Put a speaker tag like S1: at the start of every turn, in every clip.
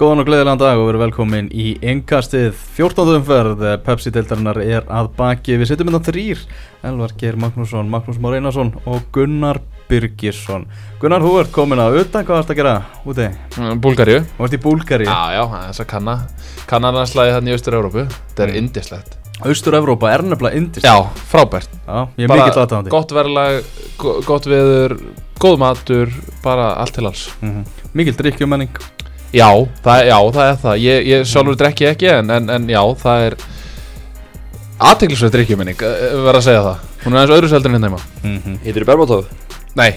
S1: Góðan og gleðilegan dag og verið velkomin í engastið 14. umferð Pepsi-deltarinnar er að baki. Við setjum innan þrýr Elvar Geir Magnússon, Magnús Már Einarsson og Gunnar Byrgisson Gunnar, þú ert komin að auðvitað, hvað ert að gera úti?
S2: Búlgaríu.
S1: Þú ert í Búlgari
S2: Já, já, þess að kanna. Kannanarslæði þannig í Austur-Európu Þetta er
S1: Mm.
S2: indislegt
S1: Austur-Evrópa er nefnilega indist
S2: Já, frábært.
S1: Já, ég er mikill aðtáðandi
S2: gott verðlag, go- gott veður Góð matur, bara allt til alls.
S1: Mm -hmm. Mikil drikkjumenning
S2: Já, það, já, það er það. Ég, ég sjálfur drekki ekki en, en, en já, það er Aðteglisverð drikkjumenning Verð að segja það. Hún er aðeins öðru seldur en hérna heima.
S1: Mm -hmm.
S3: Hittir í Berbatov?
S2: Nei,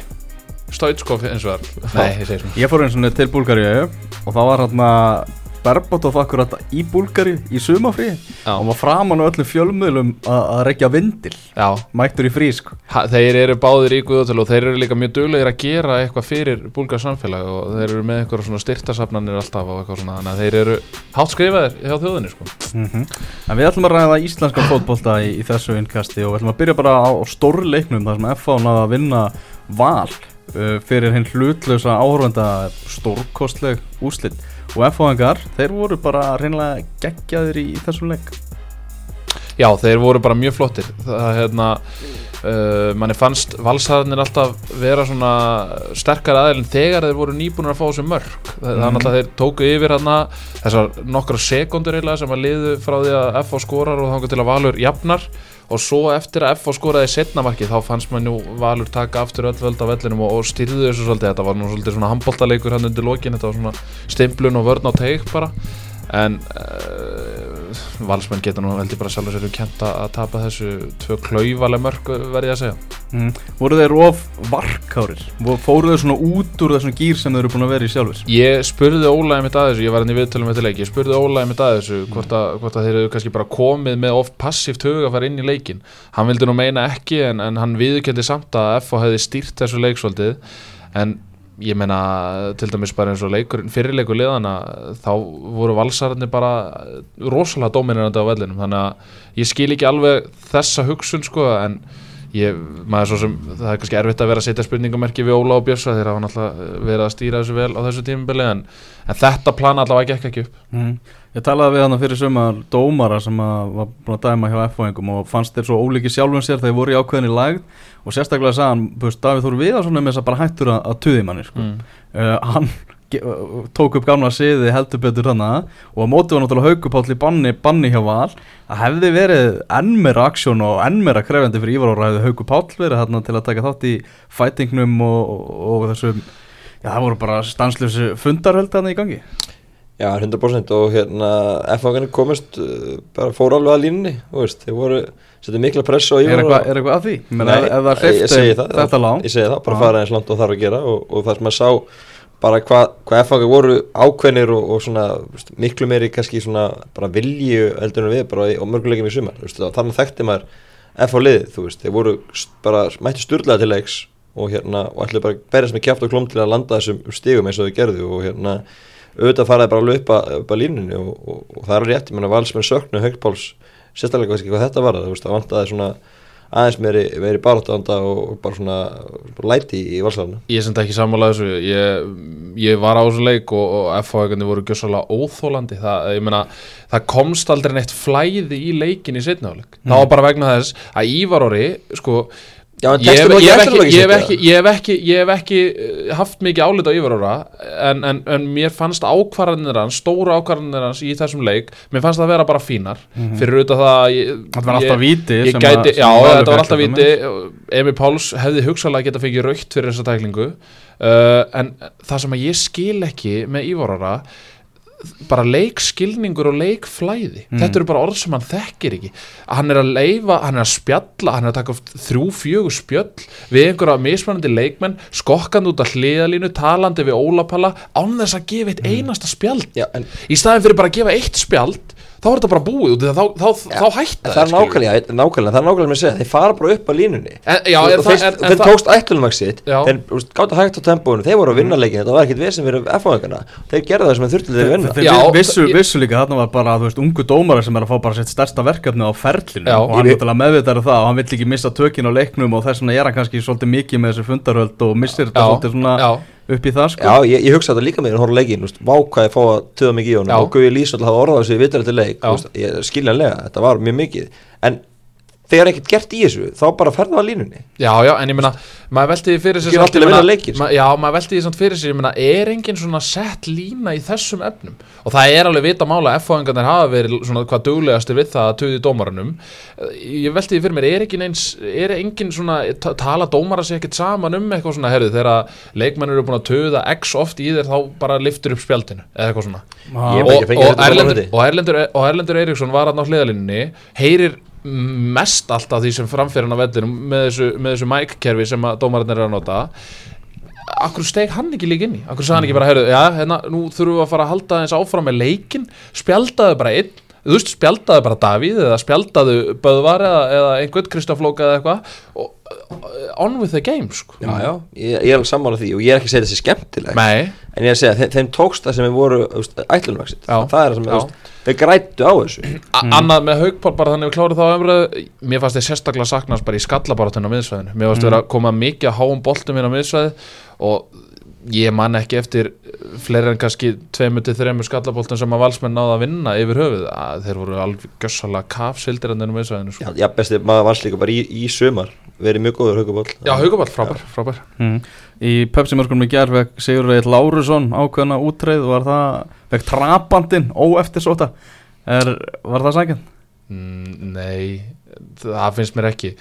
S2: Stoitskov eins og það Nei, ég segi svona.
S1: Ég fór eins og til Búlgari og það var hérna Berbotov akkurat í Búlgari í sumafrí og var framan á öllum fjölmiðlum að rekja vindil.
S2: Já,
S1: mættur í frí sko
S2: Ha, þeir eru báðir í guðutölu og þeir eru líka mjög duglegir að gera eitthvað fyrir búlgar samfélag og þeir eru með eitthvað svona styrtasafnanir alltaf og eitthvað svona þannig að þeir eru hátt skrifaðir hjá þjóðinni sko.
S1: mm En við ætlum að ræða íslenska fótbolta í, í þessu innkasti og við ætlum að byrja bara á, á stórleiknum þar sem FH náða að vinna val uh, fyrir hinn hlutlausa áhörvenda stórkostleg úslit og FH-engar, þeir voru bara reynilega geggjaðir í, þessum leik.
S2: Já, þeir voru bara mjög flottir. Það hérna uh, manni fannst valsæðanir alltaf vera svona sterkar aðeilin þegar þeir voru nýbúinir að fá þessu mörg þannig að þeir tóku yfir hérna þessar nokkra sekundur eiginlega sem að liðu frá því að FH skorar og þangar til að Valur jafnar og svo eftir að FH skoraði setna marki þá fannst maður nú Valur taka aftur öll völd á vellinum og, og styrðu þessu svolítið. Þetta var nú svolítið svona handbóltaleikur hann undir lokin þetta var svona stimplun og vörn á teik bara. En uh, valsmenn geta nú veldi bara sjálfur sér um kent að tapa þessu tvö klauvaleg mörg verði ég að segja
S1: mm. Voru þeir of varkárir? Fóru þeir svona út úr þessum gýr sem þeir eru búin að vera í sjálfur?
S2: ég spurði Ólaði mitt að þessu, ég var henni viðtölum með til leik ég spurði Ólaði mitt að þessu hvort að, hvort að þeir eru kannski bara komið með of passíft hug að fara inn í leikin hann vildi nú meina ekki en, en hann viðkendi samt að FH hefði stýrt þessu leiksvöldið en ég meina til dæmis bara eins og leikur fyrirleikur liðana þá voru valsararnir bara rosalega dominirandi á vellinum þannig að ég skil ekki alveg þessa hugsun sko en ég, maður svo sem, það er kannski erfitt að vera að setja spurningamerki við Óla og Björsa þeir hafa náttúrulega verið að stýra þessu vel á þessu tímubili en, en þetta plan allavega gekk ekki upp
S1: Mm. Ég talaði við hann fyrir sumar dómara sem að var búin að dæma hjá F-fóingum og fannst þeir svo ólíki sjálfum sér þegar þeir voru í ákveðinni lagð og sérstaklega sagði hann, þú veist, Davíð Þór Viðarsson er með þess að bara hættur að, að tuði manni sko.
S2: mm.
S1: uh, hann uh, tók upp gamla siði heldur betur þannig og á móti var náttúrulega haugupáll í banni, banni hjá Val að hefði verið enn meira aksjón og enn meira krefjandi fyrir Ívar ára hefði haugupáll verið þarna til að taka þátt í fætingnum og, og, og þessum Já, það voru bara stanslösi fundarhöldi hann í gangi.
S3: Já, 100% og hérna F-fangarnir komist uh, bara fóru alveg að veist, þeir voru, setja mikla press á
S1: eitthvað, er eitthvað að því?
S3: Nei, ég
S1: hleypti
S3: það,
S1: þetta lán
S3: Ég segi það, bara fara eins langt og þarf að gera og, og það sem maður sá bara hvað hva F-fangar voru ákveðnir og, og svona veist, miklu meiri kannski svona bara vilju heldur en við bara á mörguleikum í sumar og þannig þekkti maður F á liðið, þú veist, þeir voru bara mætti sturlaða til leiks og hérna og ætlaði bara að berjast með kjáft og klóm til að landa þessum stigum eins og þau gerðu og hérna auðvitað faraði bara alveg upp að, upp að línunni og, og, og það er rétt, ég menna valsmenn söknu Haugpáls, sérstaklega kannski hvað þetta var það, það vantaði svona aðeins meiri, meiri baráttuanda og, og bara svona læti í valsarðinu
S2: ég er sem þetta ekki sammála þessu ég, ég var á þessu leik og, og FH-egarnir voru gjössalega óþólandi það, ég meina, það komst aldrei neitt flæði í leikin í setnáleik það var bara vegna þess að Ívar Orri sko
S3: Já,
S2: Ég hef, ég, hef
S3: ekki
S2: ég, hef ekki, ég hef ekki ég hef ekki eh, haft mikið álit á Orra en, en, en mér fannst ákvarðanir hans stóru ákvarðanir hans í þessum leik mér fannst það að vera bara fínar fyrir auðvitað það að ég.
S1: Þetta var alltaf að-
S2: já, þetta var alltaf viti. Emi Páls hefði hugsalega geta fengið raukt fyrir þessa tæklingu uh, en það sem að ég skil ekki með Orra bara leikskilningur og leikflæði.
S1: Mm.
S2: þetta eru bara orð sem hann þekkir ekki. Hann er að leifa, hann er að spjalla hann er að taka þrjú, fjögur spjöll við einhverja mismunandi leikmenn skokkandi út af hliðalínu, talandi við Ólapalla án þess að gefa eitt einasta spjald.
S3: Já, en
S2: í staðin fyrir bara að gefa eitt spjald þá er þetta bara búið út þá, þá, þá, þá hætta
S3: það er nákvæmlega, nákvæmlega, það er nákvæmlega með að segja þeir fara bara upp að línunni.
S2: En, já,
S3: Þú-
S2: er
S3: og
S2: það,
S3: þeir,
S2: er,
S3: þeir
S2: það
S3: tókst
S2: Já.
S3: þeir úst, gátt að hægt á tempóinu, þeir voru að vinna leikin þetta var ekkit við sem verið F-fáðingana þeir gerðu það sem þeir þurftu þeir vinna.
S1: Þeir
S2: Já,
S1: vi- vissu,
S2: ég-
S1: vissu líka þarna var bara þú veist, ungu dómari sem er að fá bara sitt stærsta verkefni á ferlinu
S2: Já,
S1: og hann er náttúrulega meðvitaður um það og hann vill ekki missa tökin á leiknum og þess vegna er hann kannski svolítið mikið með þessu fundarhöld og missir þetta svolítið svona. Upp í það sko
S3: Já, ég, ég hugsa þetta líka með því að horfa á leikinn, þú veist, vá hvað ég fá að töða mikið í honum
S2: Já.
S3: og Guði alltaf hafa orðað þessu vitar til leik,
S2: Já.
S3: þú veist, ég, skiljanlega, þetta var mjög mikið, en þegar ekkert gert í þessu, þá bara ferða á línunni.
S2: Já, já, en ég meina, maður velti því fyrir sér samt, meina-
S3: leikinn, sko.
S2: ma- Já, maður velti því samt fyrir sér, ég meina, er engin svona sett lína í þessum efnum og það er alveg vita mála að F-fáingarnir hafa verið svona hvað duglegastir við það að tuði dómaranum ég velti því fyrir mér, er engin eins er engin svona, ta- tala dómara sér ekkert saman um eitthvað svona, herðu, þegar leikmenn eru búin að tuða x oft í þér þá bara liftur upp spjaldinu, mest allt af því sem framfyrir hann á vellinum með þessu, þessu mic-kerfi sem að dómararnir eru að nota. Akkur steg hann ekki líka inn í? Akkur sagði hann ekki bara, heyrðu, já, hérna, nú þurfum við að fara að halda eins áfram með leikin Spjaldaðu bara einn Þú veist, spjaldaðu bara Davíð eða spjaldaðu Böðvar eða, eða einhvern Kristoflóka eða eitthvað og uh, on with the game, sko.
S3: Já, já, ég, ég er alveg sammála því og ég er ekki að segja þessi skemmtileg,
S2: Nei,
S3: en ég er að segja, þeim, þeim tókst það sem við voru,
S2: Já.
S3: það er það sem, veist, við grættu á þessu.
S2: A annað með haugpál bara þannig við klárum þá umröðu mér fannst þið sérstaklega saknast bara í skallabarátunum á miðsvæðinu, mér fannst mm. vera að koma mikið að háum boltum hérna á miðsvæði og ég man ekki eftir fleiri en kannski tveimur til þreimur skallaboltum sem að valsmenn náða að vinna yfir höfuð, að þeir voru alveg gjössalega kafsildir en þennum miðsvæðinu sko.
S3: Já, já besti maður vans líka bara í, í sumar, verið mjög góður haugaból.
S2: Já, haugpál, frábær, frábær
S1: mm. Í Pepsi-mörkunum í gerð Sigur Reit Lárusson ákveðna útreið var það, vekk trapandinn óeftirsóta er, var það sækjand?
S2: Mm, Nei, það finnst mér ekki.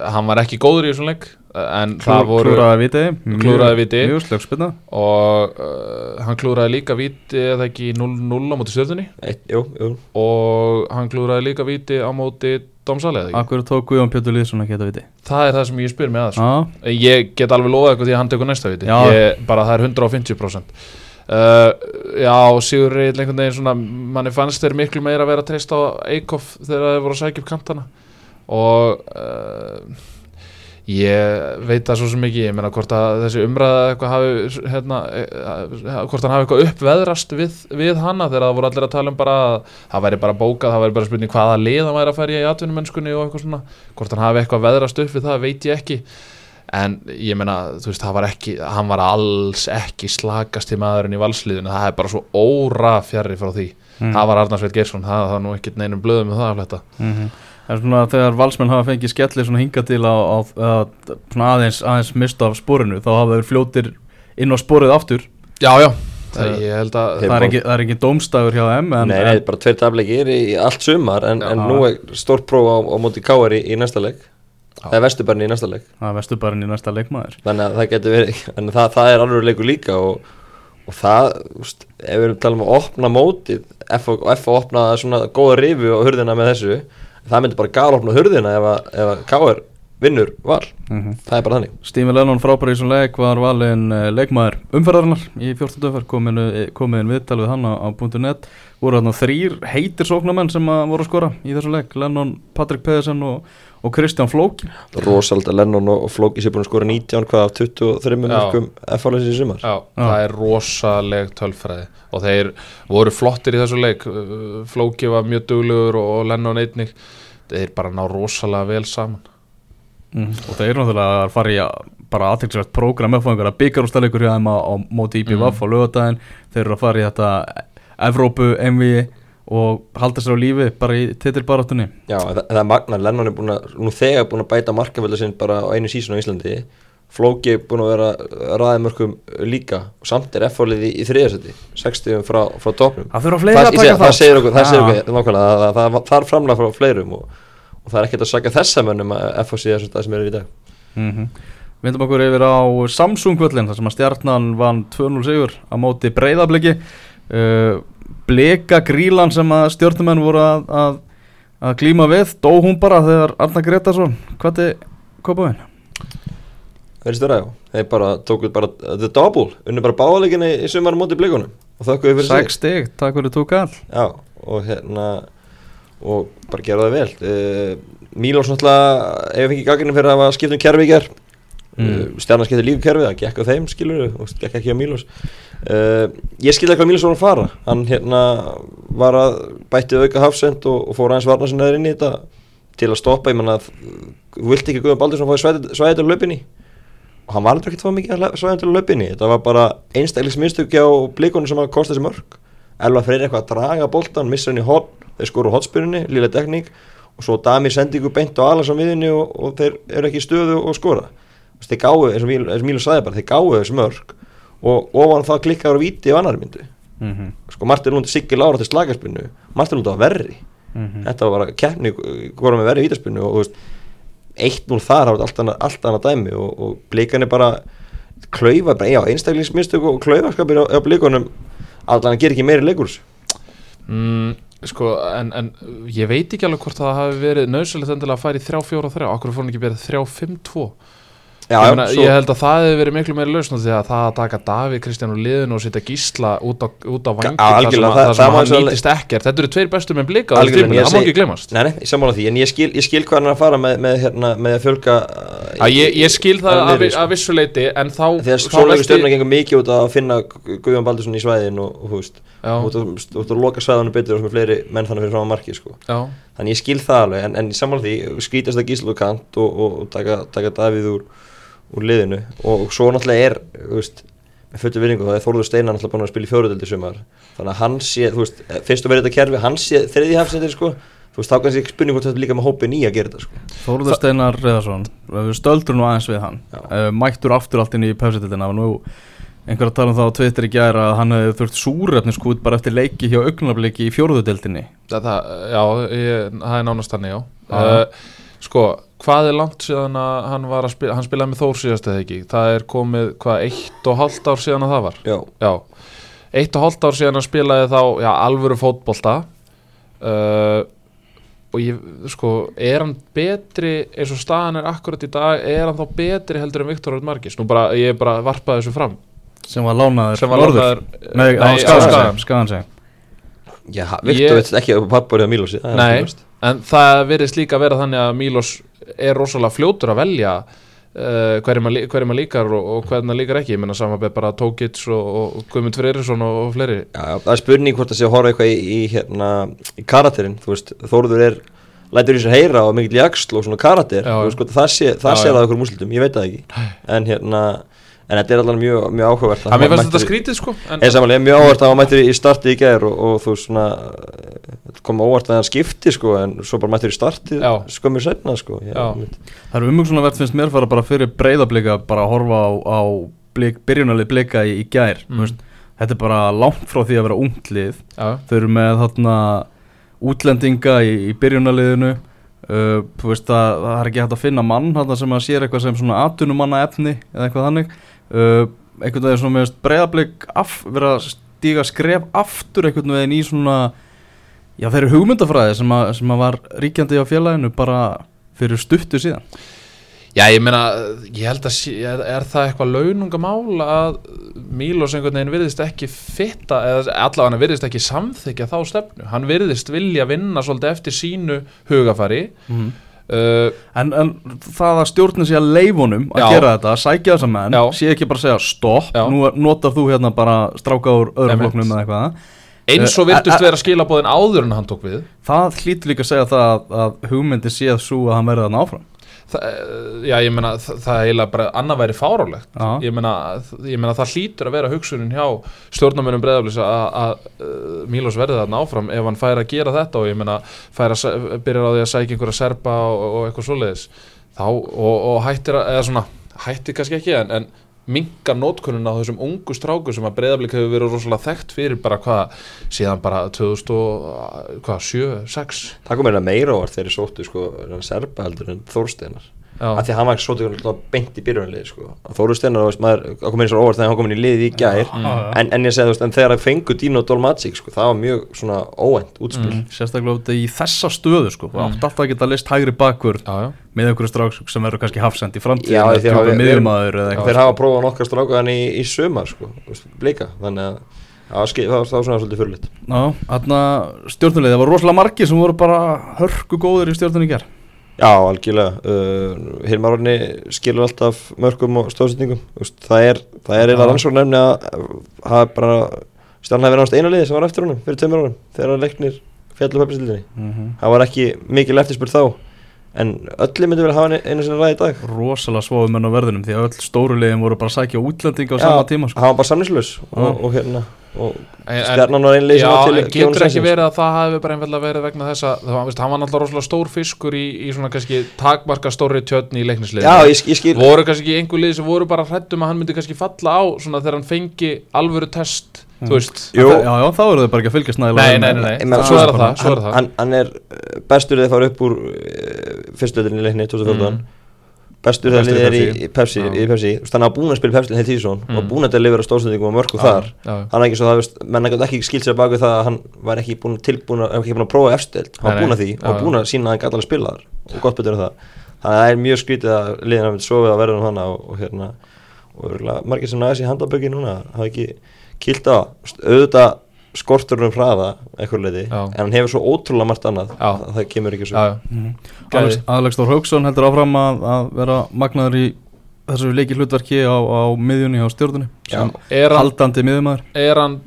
S2: Hann var ekki góður í þessum leik en það voru
S1: Klúraði viti.
S2: Klúðraði víti.
S1: Mjög slögspilna
S2: og uh, hann klúraði líka víti eða ekki 0-0 á móti stjórnunni
S3: jú.
S2: og hann klúraði líka víti á móti ekki?
S1: Akkur tók Guðjón Pjötur Lýðsson að geta viti?
S2: Það er það sem ég spyr mig að sko. Ég get alveg loðað eitthvað því að hann tekur næsta víti
S1: Já.
S2: ég, bara það er 150% uh, já, Sigur Reyl einhvern veginn svona, manni fannst þeir miklu meira að vera að treysta á Eikoff þegar þeir voru að sækja upp kantana. Og uh, ég veit það svo sem ekki ég meina hvort að þessi umræða eitthvað hafi hérna, eh, hvort hann hafi eitthvað uppveðrast við, við hana þegar það voru allir að tala um bara að það væri bara bókað, það væri bara spurning hvaða lið hann væri að færi í atvinnumennskunni og eitthvað svona. Hvort hann hafi eitthvað veðrast upp við það veit ég ekki en ég meina, þú veist, það var ekki hann var alls ekki slakast í maðurinn í valsliðinu, það er bara svo óra fjarrri frá því,
S1: Mm.
S2: það var Arnarsveit Geirsson. Það það er nú ekkert neinum blöðum með það að fletta.
S1: Mm Það er svona þegar valsmenn hafa fengið skelli svona hinga til á, á, á svona aðeins, aðeins mist af sporinu þá hafa þeir fljótir inn á sporið aftur.
S2: Já, já, það,
S1: Það-
S2: ég held að
S1: það er,
S3: bara-
S1: ekki, það er ekki dómstafur hjá þeim en,
S3: Nei, nei, bara tveir tableikir í allt sumar en, en nú er stórt próf á, á móti Káar í, í næsta leik
S2: Já.
S3: eða Vesturbarni í næsta leik
S1: það er vestubarinn í næsta leikmaður
S3: þannig að það getur verið en það, það er alveg leikur líka og, og það, úst, ef við erum talað um að opna mótið F og F að opna svona góða rifu á hurðina með þessu það myndi bara gal opna hurðina ef að, að Káar vinnur val.
S1: Mm
S3: það er bara þannig.
S1: Stími Lennon frábæri í þessum leik var valinn uh, leikmaður umferðarinnar í 14. umferð. Komin, komin viðtal við hann á, á .net. Voru þarna þrýr heitir sóknarmenn sem að voru að skora í þessum leik. Lennon, Patrik Pedersen og, og Kristján Flók
S3: Rósald Lennon og, Flóki sér búin að skora 19 hvað af 23
S2: Já.
S3: mörgum F-áleins í sumar.
S2: Já, það er rosaleg tölfræði. Og þeir voru flottir í þessu leik. Flóki var mjög duglegur og Lennon einnig. Þeir bara ná rosalega vel saman
S1: mm. og það er náttúrulega að fara í að- bara aðtilsvægt prógram eftir að byggarústalegur hjá þeim á, á móti IPVF
S2: Mm.
S1: á lögadaginn þeir eru að fara í þetta Evrópu, MV og halda sér á lífi bara í titilbaráttunni.
S3: Já, það, það er magnar, Lennon er búin að nú þegar búin að bæta markaföldu sinn bara á einu sísun á Íslandi. Flóki er búin að vera ræði mörgum líka og samt er F-álið í, í þriðasetti 60 frá, frá topnum
S1: Það
S3: það, það segir okkur, það er framlega frá fleirum og, og það er ekkert að sagja þessa mönnum að F á síðan það sem eru í dag.
S1: Mm Vindum okkur yfir á Samsung-völlin þar sem að stjarnan vann 2-0 sigur á móti breyðabliki uh, Bleka grílan sem að stjórnumenn voru að, að, að glíma við dó hún bara þegar Arna Gretarsson hvað er kopaðinn?
S3: verðist vera, já, þeir bara tókuð bara the double, unni bara báleikinni í sumar á móti blikunum og þakkuðu fyrir sig.
S1: 6 stig, takk fyrir tók all.
S3: Já, og hérna og bara gera það vel. Uh, Mílós náttúrulega hefur fengið gaggrinni fyrir að hafa skipt um kerfi í ger
S1: Mm.
S3: uh, stjarnan skipti líka kerfi, það gekk á þeim skilur og gekk ekki á Mílós uh, ég skilði hvað Mílós var að fara. Hann hérna var að bætti auka hafsend og, og fór aðeins varna sinna inn í þetta til að stoppa, ég menna vilt ekki Guðan Baldursson fóði svæðið á löpinni og hann var aldrei ekki þá mikið að svæðan til í þetta var bara einstaklis mistökja á blikunum sem að kosta þessi mörg Þeir skoru hotspyrunni, lila tekník og svo Damir sendingu beint á Alas á miðunni og, og þeir eru ekki í stöðu og skora þeir gáu, eins og Míl- eins og Mílu sagði bara þeir gáu þessi mörg og ofan það klikkaður á víti á annar myndu
S1: mm -hmm.
S3: sko Martin Lund Siggi Lára til slagarspinnu Martin Lund var verri
S1: Mhm.
S3: þetta var bara keppni hvora með verri vítaspinnu og þú veist 1-0 þar hafa allt annað, allt annað dæmi og, og blikan er bara klaufa, bara, já, einstaklingsmistök og klaufaskapir á, á blikunum allan að gera ekki meiri leikur úr þessu.
S2: mm, sko, en, en ég veit ekki alveg hvort það hafi verið nöðsölegt endilega að fara í 3-4-3 okkur fór hann ekki verið 3-5-2
S3: já,
S2: ég, ég held að það hefði verið miklu meiri lausn því að það að taka Davíð Kristján úr liðinu og setja gísla út á, á vangin
S3: Já,
S2: þar sem, að,
S3: það- það
S2: sem
S3: má
S2: hann nýtist ekkert. Þetta eru tveir bestu með blika það má ekki glemast
S3: nei, nei, ég sammála því en ég skil, ég skil hvað hann er að fara með, með, hérna, með að fjölga
S2: að ég, ég skil það
S3: að
S2: að,
S3: sko.
S2: að vissu leiti en þá,
S3: að svoleikur
S2: velti-
S3: stjórna gengur mikið út að finna Guðjón Baldursson í svæðin og, og þú út að, loka svæðanum betur og sem er fleiri menn þannig fyrir frá marki sko.
S2: já,
S3: þannig ég skil það alveg en, en ég sammála því skítast að gíslu kant og, og, og taka, taka Davíð úr, úr liðinu. Og svo náttúrulega er veist, með fullu vinningu þá er Þórður Steinar náttúrulega búin að spila í fjóruðeldi sumar. Þannig að hann sé, þú veist, fyrst að vera þetta kerfi hann sé þriði hafsendir sko. Þú veist, þá kannski ekki spurning hvort þetta er líka með hópin í að gera þetta sko.
S1: Þórður Steinar Reðarsson við stöldur nú aðeins við hann.
S3: Já.
S1: uh, mættur aftur allt inn í pefsitildina og nú einhver að tala um það á Twitter í gæra að hann hefði þurft súrefniskút bara eftir leiki hjá augnabliki í fjórðudeldinni
S2: það, það, já ég, það er nánast þannig, já. Uh, sko, hvað er langt síðan að hann var að spila, hann spilaði með Þór síðast eða ekki, það er komið hvað, eitt og hálft ár síðan að það var?
S3: Já,
S2: Já, eitt og hálft ár síðan að spilaði þá já, alvöru fótbolta. Uh, og ég, sko, er hann betri eins og staðan er akkurat í dag er hann þá betri heldur en Viktor Örn Margis nú bara, ég bara varpaði þessu fram
S1: sem var lánaður
S2: sem var lánaður
S1: Nei, á
S2: Nei, á
S1: skagan skagan sig
S3: já, Viktor veit ekki að pappar eða Mílosi
S2: Nei, en það virðist líka vera þannig að Mílos er rosalega fljótur að velja uh, hverjum að, að líkar og, og hverjum að líkar ekki, ég menna samanbeð bara Tókits og, og Guðmund Freyrisson og, og fleiri.
S3: Já, það er spurning hvort það sé að horfa eitthvað í, í, hérna, í karakterinn, þú veist, Þórður er lætur í sér heyra og mikill jaksl og svona karakter,
S2: Já,
S3: veist, hvort það sé það
S2: Já,
S3: sé
S2: já.
S3: það okkur múslitum, ég veit það ekki. En hérna, en þetta er allavega mjög, mjög áhugavert
S2: Það mér fannst þetta skrítið sko en,
S3: samanlega, mjög áhugavert að hann mættir í starti í gær og, og þú svona eh, kom óvart að hann skipti sko en svo bara mættir í starti
S2: Já.
S3: skömmur setna sko ég,
S1: Það er umhugsunarvert finnst mér fara bara fyrir breyðablika bara að horfa á, á blik, byrjunalið blika í, í gær
S2: Mm.
S1: Þetta er bara langt frá því að vera unglið
S2: já,
S1: Þau eru með þarna útlendinga í, í byrjunaliðinu uh, Þú veist að það er ekki hægt að finna mann sem að sér eitthvað sem svona atvinnumanna efni eða eitthvað þannig uh, einhvern veginn svona með breyðablik af, vera að stíga skref aftur einhvern veginn í svona já þeirri hugmyndafræði sem að, sem að var ríkjandi á félaginu bara fyrir stuttu síðan.
S2: Já, ég meina, ég held að er, er það eitthvað launungamál að Mílos einhvern veginn virðist ekki fitta, eða allavega hann virðist ekki samþykja þá stefnu, hann virðist vilja vinna svolítið eftir sínu hugafari.
S1: Mm.
S2: Uh,
S1: en, en það að stjórnin sé að leifunum að
S2: Já.
S1: gera þetta, að sækja þessa menn
S2: Já.
S1: sé ekki bara að segja stopp,
S2: Já.
S1: nú notar þú hérna bara stráka úr öðrum flokknum eða eitthvað
S2: eins og
S1: Eh,
S2: virtust
S1: eh,
S2: vera skilabóðin áður en hann tók við
S1: það hlýtur líka að segja það að, að hugmyndi sé að svo að hann verði þarna áfram
S2: Þa, Já, ég meina, það, er eiginlega bara annað væri fárálegt ég meina, ég meina, það hlýtur að vera hugsunin hjá stjórnarmönum breyðaflis að uh, Mílos verði þarna áfram ef hann fær að gera þetta og ég meina fær að byrjar á því að sækja einhverja serpa og, og eitthvað svoleiðis. Þá, og, og hættir að, eða svona hættir kannski ekki en, en mingar nótkunnun á þessum ungu stráku sem að breyðaflik hefur verið rosalega þekkt fyrir bara hvað, síðan bara 2007, 6
S3: það kom meira meira ávart þegar ég sóttu sko serpa heldur en Þórsteinar af því að hann var sóttu hann beint í byrjunarlið sko. Veist, maður það kom meira svo óvart þegar hann kom inn í liðið í gær.
S2: Mm.
S3: en, en ég segi þú veist, en þegar það fengu Dino Dolmagic sko, það var mjög svona óvænt útspil.
S2: Mm.
S1: sérstaklega út í þessa stöðu sko, mm. átt alltaf að geta list hægri
S2: já
S1: með einhverju strák sem verður kannski hafsend í eða
S3: þeir hafa prófað nokkar strákaðan í, í sumar sko, blika. Þannig að það var, var, var svona svolítið fyrirlit
S1: Já, þarna stjórnulegði, það voru rosalega margir sem voru bara hörku góður í ger
S3: Já, algjörlega uh, Hilmar Orni skilur alltaf mörgum og stóðsetningum Úst, það er, það er eina
S1: Já.
S3: rannsókn nefni að hafa bara stjarnan hafi verið náttúrulega eina liði sem var eftir honum fyrir tveimur árum þegar leiknir fjallu peppisildinni
S1: mm -hmm.
S3: það var ekki mikil eftirspurð þá en öllu myndi vel hafa einu sinni ræði í dag
S1: rosalega svofum enn á verðunum því að öll stóru liðin voru bara að sækja útlendinga á sama tíma sko.
S3: hann var bara samningslaus og,
S1: Já.
S3: og hérna og stjarnan var einlega
S2: Já,
S3: sem var til
S2: en getur ekki verið að það hafi bara einfallega verið vegna þess að það var, var náttúrulega rosalega stór fiskur í, í svona kannski takmarka stóri tjötn í leiknislið
S3: Já, ég, ég skil
S2: voru kannski einhver lið sem voru bara hrættum að hann myndi kannski falla á svona þegar hann fengi alvöru test þú veist
S1: já, já, þá eru þau bara ekki að fylgjast nægilega
S2: Nei, nei, nei,
S3: Ég
S2: nei.
S3: meina,
S2: svo
S3: sko,
S2: er það, svo er
S3: hann,
S2: það
S3: hann, hann er uh, bestur þegar fara upp úr uh, fyrstöldinni leikni 2014
S2: Mm.
S3: bestur þegar
S2: Bestur í
S3: liðið er í,
S2: Pepsi.
S3: í Pepsi, í Pepsi. Þú veist, hann hafa búin að spila Pepsi heilt tíðsson
S2: Mm.
S3: og búin að delivera stóðsendingum og mörgum þar
S2: já,
S3: hann er ekki svo það, veist, menn gæti ekki skilt sér bak við það að hann var ekki búin tilbúin að, ekki búin að prófa efstild, hann var
S2: Nei,
S3: búin
S2: nei.
S3: að því
S2: Já,
S3: og
S2: já.
S3: búin að sína að hann gæti alveg spila þar og gott betur en það þannig að það er mjög skrítið að liðin hafa sofið að verða um hana og, og hérna og örugglega margir sem næðis í handaböki núna hafa ekki kilt á auðvitað skortur um hraða eitthvað leiti, en hann hefur svo ótrúlega margt annað. Að það kemur ekki svo
S2: já, já.
S1: Mhm.
S2: Gæði.
S1: Alex, Alex Þór Hauksson heldur áfram að, að vera magnaður í þessu leiki hlutverki á, á miðjunni á stjórnunni sem
S2: Er, hann,
S1: haldandi miðjumæður
S2: er hann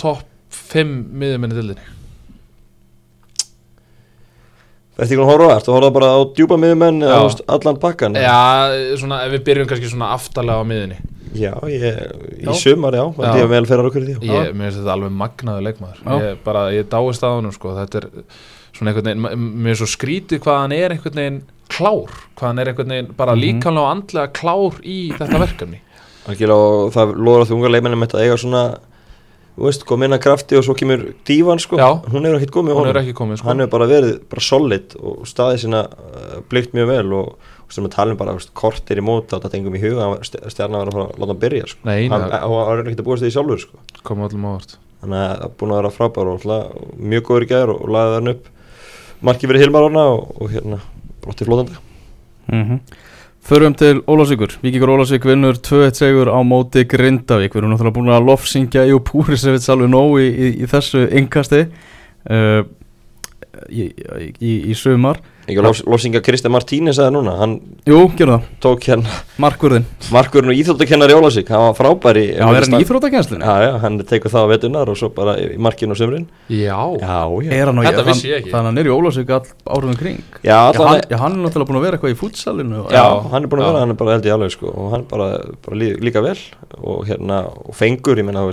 S2: topp 5 miðjumenni dildinni
S3: Þetta er ekki að horfa ertu að horfa bara á djúpa miðumenn eða allan pakkan
S2: já, svona, ef við byrjum kannski svona aftalega á miðjunni
S3: Já, ég, í
S2: Já.
S3: sumar, já,
S2: Já.
S3: þetta er vel fyrir okkur í því já.
S2: ég, mér finnst þetta alveg magnaður leikmaður
S1: Já.
S2: ég, bara, ég dáist að honum sko. þetta er svona einhvern veginn mér er svo skrítið hvað hann er einhvern veginn klár, hvað hann er einhvern veginn bara
S1: Mhm.
S2: líkamlega og andlega klár í þetta verkefni
S3: og það loður á því unga leimennum að eiga svona, þú veist, kom inn að krafti og svo kemur dívan, sko
S2: Já.
S3: Hún hefur ekkert komið
S2: hún
S3: honum.
S2: er ekki komið sko.
S3: Hann hefur bara verið bara solid og staðið sína uh, blikt mjög vel og sem við talum bara, kortir í móta og þetta engum í huga, hann var- að fara að láta hann byrja, sko.
S2: Nei,
S3: Hann
S2: nei.
S3: hann var ekkert að búast því sjálfur, sko.
S2: Komið öllum ávart
S3: Þannig að það er búin að vera frábær og alltaf mjög góður í gæður og, og laðið hann upp. Markið verið Hilmar hana og, og hérna brotti flótandi.
S1: Mm Förum til Ólásvíkur Víkingur Ólásvík vinnur 2-1 segur á móti Grindavík. Við erum náttúrulega búin að lofsingja Jú Púrisevits alveg nóg í, í, í þessu yngkasti uh, í, í, í sumar
S3: Ekki lofs, lofsinga Kristján Martínez aðeins núna, hann
S1: Jú, gerum það,
S3: tók hérna
S1: markvörðin
S3: markurinn og íþróttakennari Ólasík, hann var frábær í
S1: Já, er hann í íþróttakennslunni?
S3: Já, já, hann tekur það á vetunar og svo bara í markinu og sömurinn
S2: já,
S3: Já, já.
S1: Er hann á
S2: Þetta
S1: hann-
S2: vissi ég ekki.
S1: Þannig að hann er í Ólásvík all árum kring.
S3: Já,
S1: Já,
S3: allan
S1: hann, já, hann er náttúrulega búin að vera eitthvað í futsalinu og-
S3: Já, hann er búin að
S2: Já.
S3: vera, hann er bara held í alveg sko og hann bara, bara lí, líka vel og hérna, og fengur, ég meina,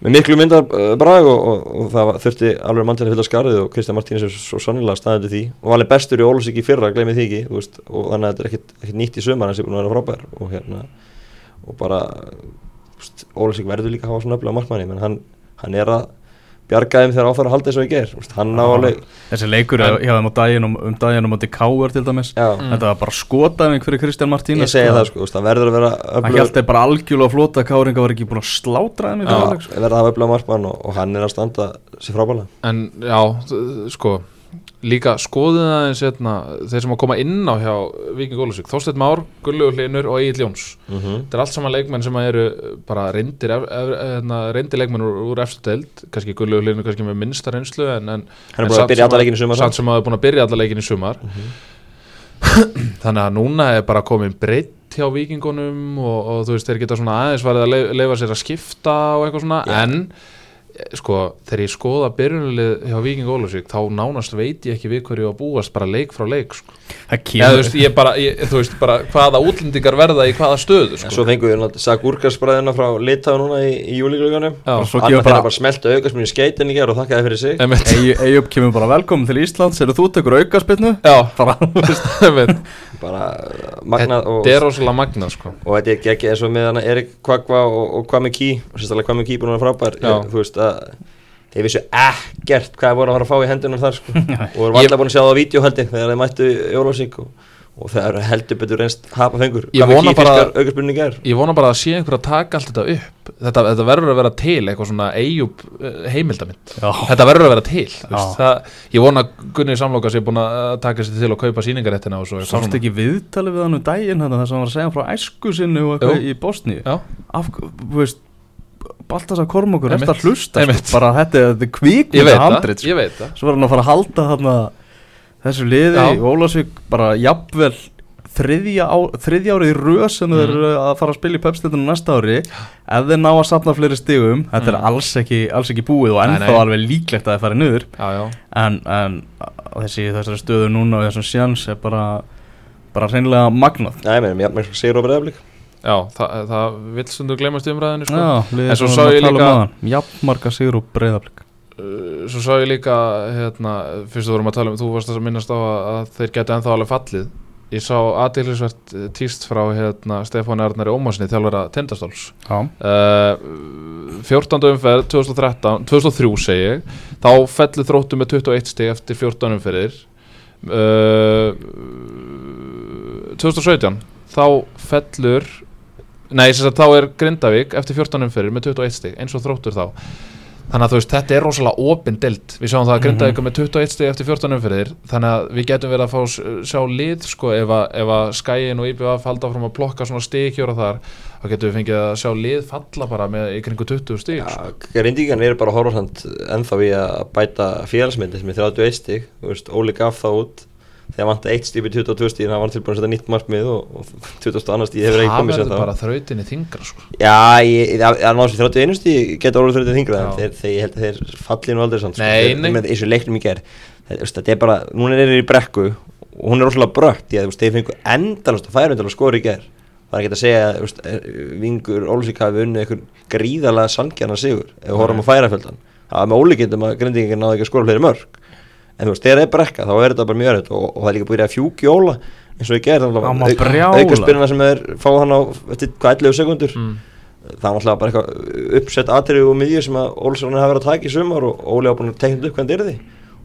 S3: með miklu myndar uh, brag og, og, og það þurfti alveg mann til að fylla skarðið og Kristján Martínez er svo sannilega staðið því og alveg bestur í Ólasík í fyrra, gleymið því ekki veist, og þannig að þetta er ekkit, ekkit nýtt í sumar hans er búin að vera frábær og hérna og bara Ólasík verður líka að hafa svona öflega markmanni menn hann, hann er að bjarga þeim þegar áfæra að halda eins og ég ger hann á
S1: Já.
S3: alveg
S1: Þessi leikur
S2: En-
S1: hjá þeim á daginn um, um daginn um átti Káar til dæmis
S3: já,
S2: Mm.
S1: Þetta var bara skotæfing fyrir Kristján Martínez
S3: ég segja það sko, hann verður að vera
S1: Hann
S3: öflugur-
S1: held þeir bara algjörlega flota Káringa var ekki búin að slátra þeim í leik sko.
S3: verða að hafa öfluga markmann og, og hann er að standa sér frábælega
S2: en já, sko líka skoðið aðeins hérna, þeir sem að koma inn á hjá Viking Ólusvík, Þorsteinn Már, Gulluður Hlinur og Egil Jóns
S3: mm -hmm.
S2: þetta er allt saman leikmenn sem eru bara reyndir, hérna, reyndir leikmenn úr, úr eftir deild, kannski Gulluður Hlinur kannski með minnsta reynslu en, en En samt sem samt sem að er búin að byrja alla leikin í sumar þannig að núna er bara komin breytt hjá vikingunum og, og þú veist, þeir geta svona aðeins farið að leif, leifa sér að skipta og eitthvað svona,
S3: Já.
S2: en sko, þegar ég skoða byrjunulið hjá Viking Ólusvík, þá nánast veit ég ekki við hverju ég á að búast bara leik frá leik sko.
S1: Það kemur
S2: þú, veist, ég bara, ég, þú veist, bara hvaða útlendingar verða í hvaða stöðu
S3: en
S2: sko.
S3: svo fengum við náttúrulega Sagurkarsbræðina frá Litáð núna í, í
S1: svo
S3: hann
S1: kemur
S3: bara,
S1: bara
S3: smelta augasminu í skeitin í gerð og þakkaði fyrir sig.
S1: Eyjup kemur bara velkomin til Íslands Eru þú tekur aukaspinnu?
S2: Já,
S1: Bara,
S3: uh,
S2: þetta er rosalega magnað sko.
S3: og þetta er ekki eins og með hana Erik Kvakva og, og Kwame Key og sérstaklega Kwame Key búin að frábær þú veist að þeir vissu ekkert hvað þeir voru að fara að fá í hendunar þar sko. og voru alltaf búin að sjá það á vídeo haldi þegar þeir mættu Jólásík og, og það eru heldur betur reynst hapa fengur.
S2: Ég vona bara-
S3: aukarspunni gær?
S2: Ég vona bara að sé einhver að taka allt þetta upp. Þetta, þetta verður að vera til eitthvað svona Eyjup heimildamind.
S1: Já,
S2: Þetta verður að vera til þú veist,
S1: Já.
S2: það, Ég vona að Gunni Samloka sé búin að taka sér til að kaupa sýningaréttina og svo eitthvað
S1: sást ekki viðtalið við hann um daginn hérna, þess að hann var að segja frá æsku sinni og eitthvað
S2: Jú.
S1: í Bosníu?
S2: Já,
S1: Af, þú veist Baltas að Kormokur, eftir að hlusta sko, bara þetta er, þetta er
S2: ég
S1: kvikmynda
S2: veit það,
S1: handrit sko. svo var hann að fara að halda þarna þessu liði.
S2: Já.
S1: í Ólasvík bara jafnvel þriðja, á, þriðja árið í röð sem þeir eru að fara að spila í pepslitunum næsta ári. Ef þeir ná að sapna fleiri stigum þetta er
S2: Mm.
S1: alls ekki, alls ekki búið og
S2: Nei,
S1: ennþá
S2: nei.
S1: alveg líklegt að þeir fara
S2: já,
S1: en, en þessi þessari stöðu núna og þessum sjans er bara bara hreinlega magnað.
S3: Nei, meðan ég með sigur á breyðaflik
S2: já það, það vill stundu glemast umræðinu sko.
S1: Já,
S2: En svo sá ég
S1: um
S2: líka-
S1: áðan. Jafnmarga sigur og breyðaflik
S2: Uh, svo sá ég líka hérna, fyrst þú vorum að tala um, þú varst að minnast á að, að þeir geti ennþá alveg fallið ég sá aðeinsvært týst frá hérna, Stefáni Arnari Ómarsinni þjálfara Tindastóls
S1: Já,
S2: uh, 14. umferð 2013, 2003 segi ég þá fellur þróttu með 21 stig eftir 14 umferðir uh, 2017 þá fellur nei, sem sagt, þá er Grindavík eftir 14 umferðir með 21 stig eins og þróttur þá. Þannig að þú veist, þetta er rosalega opin delt við sjáum það að Grindavík er með 21 stig eftir 14 umferðir þannig að við getum verið að fá sjá lið sko ef að, að Skæin og IBF halda fram að plokka svona stigkjóra þar þá getum við fengið að sjá lið falla bara með kringu 20 stig sko.
S3: Já, reyndíkan eru bara horfand ennþá í að bæta félagsmyndi sem er 31 stig, þú veist, Óli gaf það út þegar vant eitt stíf í 22 stíð hann var tilbúin að setja nýtt markmið og, og 22 stíð hefur ekki
S2: það
S3: komið sér
S2: verður
S3: þá
S2: bara þrautinni þingra sko.
S3: Já, ég, það það náðu sér 31 stíð geta orðið 30 þingra en
S2: Já.
S3: þeir, þeir, ég held að þeir falli nú aldrei samt sko. Með þessu leiknum í ger þetta er bara, núna er þeir í brekku og hún er þú veist, þeir fengu endalast að færa að skora í ger það er ekki að segja að er- vingur Ólsík hafi unnið einhvern gríðalega sangjana sigur ef við horfum
S2: Nei.
S3: að en þú veist, þegar það er brekka þá er þetta bara mjög erfitt og, og það er líka búið að fjúkjóla eins og ég gerði
S1: Hann var brjálaður.
S3: auka spyrna sem er fá hann á eftir hvað 11 sekundur
S2: mm.
S3: það var alltaf bara eitthvað uppsett atriði og miðju sem að Ólsson hafa verið að taka í sumar og Óli hafa búin að tekna upp hvernig er því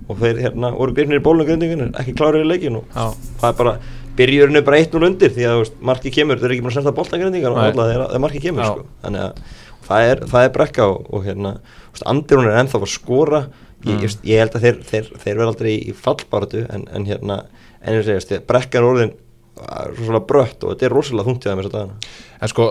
S3: og þeir hérna voru grifnir í bólunum grindingin ekki klárir í leikin og
S2: Já.
S3: það er bara byrjurinn er bara 1-0 undir því að veist, marki kemur, þeir eru ekki búin að snerta boltan grindingar og alltaf þegar, þegar marki kemur sko. þannig að það er, það er brekka og, og hérna, veist, andir hún er ennþá að skora ég,
S2: Mm.
S3: ég, ég held að þeir, þeir, þeir verða aldrei í, fallbaratu en, en hérna, en ég segist brekka er orðin uh, rosalega brött og þetta er rosalega þungt í þeim þess að dagana.
S2: En sko,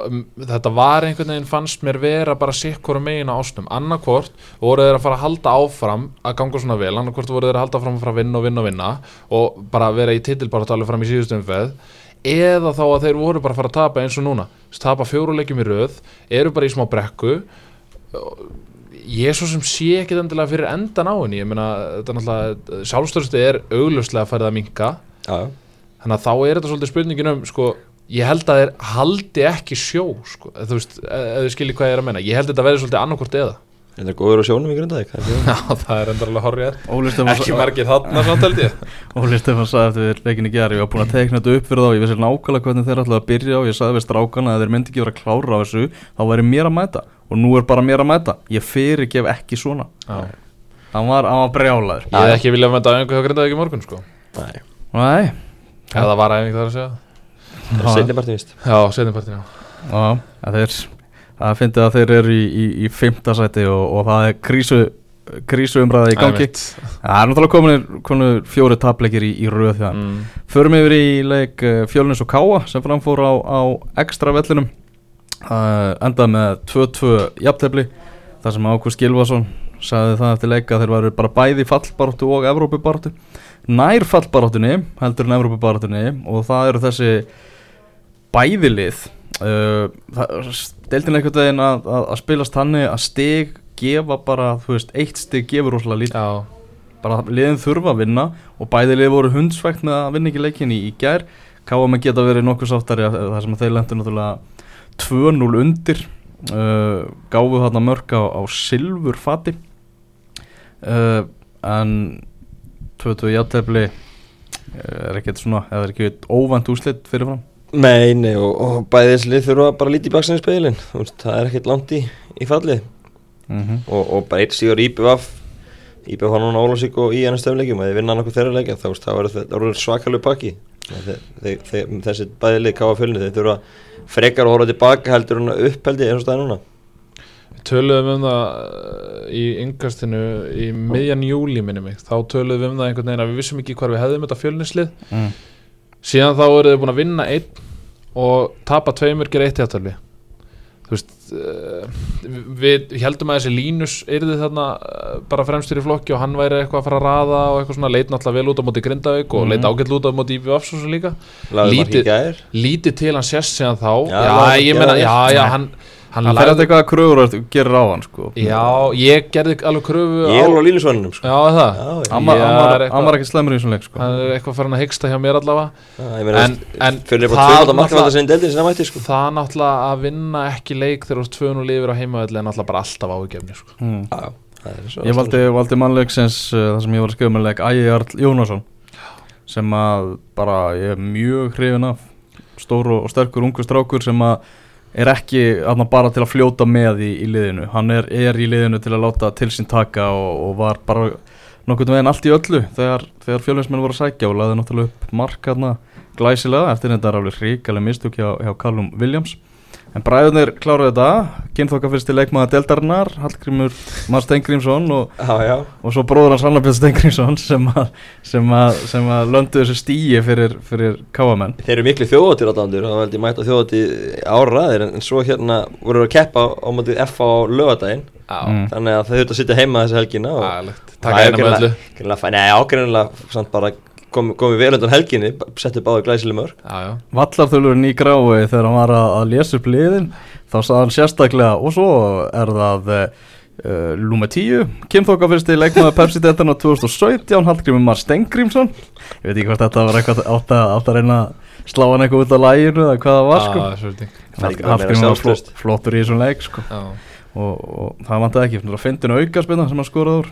S2: þetta var einhvern veginn fannst mér vera bara sikkur megin á ásnum annarkvort voru þeir að fara að halda áfram að ganga svona vel, annarkvort voru þeir að halda áfram að fara að vinna og vinna og vinna og bara vera í titilbáratu alveg fram í síðustu umferð eða þá að þeir voru bara að fara að tapa eins og núna. Tapa fjóruleikjum í röð, eru bara í smá brekku ég er svo sem sé ekki endilega fyrir endan á henni. Ég meina, þetta er náttúrulega sjálfstörstu er auglustlega farið að minka
S3: já,
S2: þannig að þá er þetta svolítið spurningin um sko, ég held að þeir haldi ekki sjó sko, eða þú veist, e- ef þið skiljið hvað ég er að menna ég held að þetta verði svolítið annarkvort eða
S3: þetta er góður á sjónum í grindaðik
S2: já, það er endur alveg horrið ekki margir þarna samt held ég.
S1: Óli Stefán sagði eftir leikinni gera ég var búin að tekna þetta upp fyrir þá ég vissi nákvæmlega hvernig þeir ætlaði að byrja og ég sagði við strákana að þeir myndi ekki vera klára á þessu þá væri mér að mæta. Og nú er bara mér að mæta. Ég fyrirgef ekki svona.
S2: Já.
S1: hann var, hann var brjálaður.
S2: Ég hef ekki viljað mæta einhver hjá grindaði ekki morgun sko.
S3: Nei,
S1: Nei,
S2: eða það að
S3: það
S1: að að fyndi að þeir eru í, í, í fymta sæti og, og það er krísu krísu umræða í gangi. Það er náttúrulega komin, fjóri tapleikir í, í röð því
S2: mm.
S1: Förum yfir í leik uh, Fjölnins og Káa sem framfór á, á ekstra vellinum. Uh, endað með 2-2 jafntefli þar sem Ákvist Gilvason sagði það eftir leika að þeir varu bara bæði í fallbaráttu og Evrópubaráttu. Nær fallbaráttunni heldur en Evrópubaráttunni og það eru þessi bæðilið uh, deildin einhvern veginn að, að, að spilast þannig að stig gefa bara, þú veist, eitt stig gefur rosalega lítið. Bara liðin þurfa að vinna og bæði lið voru hundsvægt með að vinna ekki leikin í, í gær. Með geta verið nokkuð sáttari að- þar sem að þeir lendur náttúrulega 2-0 undir. Uh, gáfu þarna mörg á, á silfur fati. Uh, en 22 játefli er ekkert svona, eða er ekki óvænt úslit fyrirfram
S3: Nei, nei, og, og bæði þessi lið þurfa bara að líti í baksinni speilin það er ekkert langt í, í fallið.
S1: Mm -hmm.
S3: og, og bara eitt síður IBF IBF var núna Ólasík og í ennum stöfleikjum að þið vinna nokkuð þeirra leikja þá veist, það verður svakalega pakki Þeir- þeir- þeir- þessi bæði lið káfa fjölni þeir þurfa frekar að horfa tilbaka heldur að uppheldi eins og staði núna.
S2: Töluðum um það uh, í yngastinu í miðjan júli minni mig, þá töluðum við um það einhvern veginn að við vissum ekki hvar við hefðum þetta fjölnislið.
S1: Mm.
S2: Síðan þá eru þið búin að vinna einn og tapa tveimur gera eitt játtöfli þú veist uh, við heldum að þessi Línus yrði þarna uh, bara fremstur í flokki og hann væri eitthvað að fara að raða og eitthvað svona leit náttúrulega vel út á móti Grindavík og
S1: Mhm.
S2: leit ágætt út á móti Íbjö Afsósu líka. Lítið-
S3: gær.
S2: lítið til hann sést síðan þá.
S3: Já,
S2: já,
S3: var
S2: ég
S3: að-
S2: já, já,
S1: Nei.
S2: Hann hann
S1: fer þetta eitthvað að kröfur að gerir á hann sko
S2: já, ég gerði alveg kröfu
S3: Ég er alveg á línusvörnum sko.
S2: já, er það.
S1: Hann var-
S2: er
S1: ekki slemur í þessum leik sko
S2: hann er eitthvað farin að hyggsta hjá mér allavega
S3: Já, ég meina,
S2: En- en
S3: fyrir
S2: það
S3: bara tvöfald að marka
S2: náttúrulega-
S3: sko.
S2: það náttúrulega að vinna ekki leik þegar þú og lifir á heimavelli er náttúrulega bara alltaf áhugjefni sko.
S1: mm.
S3: Já, það er svo
S1: Ég valdi, valdi mannleiksins uh, það sem ég var að skrifa með leik Ægi Jarl Jónasson sem að bara ég er mjög hrifin af stór og sterkur ungu strákur sem að er ekki aðna bara til að fljóta með í, í liðinu. Hann er, er í liðinu til að láta til sín taka og, og var bara nokkurn veginn allt í öllu þegar, þegar fjölinsmenn voru að sækja og laði náttúrulega upp mark hérna glæsilega eftir þetta er alveg hrikalega mistök hjá, hjá Callum Williams en bræðunir kláruðu þetta. Kynþokka fyrst til leikmaða Deltarinnar Hallgrímur Mar Stengrímsson og og svo bróður hans Anna Björn Stengriðsson sem að, sem að, sem að löndu þessu stíi fyrir, fyrir káamenn
S3: Þeir eru miklu þjóðatir átandur og veldi mæta þjóðati áraðir en, en svo hérna voru að keppa á móti F á lögadaginn
S2: já,
S1: Mm.
S3: þannig að þau þurftu að sitja heima þessi helgina og
S2: eina með öllu.
S3: Greinilega, nei, ágreinilega samt bara komið komi vel undan helginni, settu báðu glæsileg mörg
S1: Vallarþölurinn í grái þegar hann var að, að lesa upp liðin þá sagði hann sérstaklega og svo er það uh, Lúma 10 kynþokka fyrst til leikmaða Pepsi Deltarna 2017 Hallgrímur Mar Stengriðsson ég veit ekki hvort þetta var eitthvað átt að, átt að reyna að slá hann eitthvað út á læginu eða hvað það var sko.
S2: Já,
S3: meira
S1: Hallgrímur var flott, flottur í þessum leik sko. Og, og það vantaði ekki. Það finnir aukarspinna sem hann skoraði úr.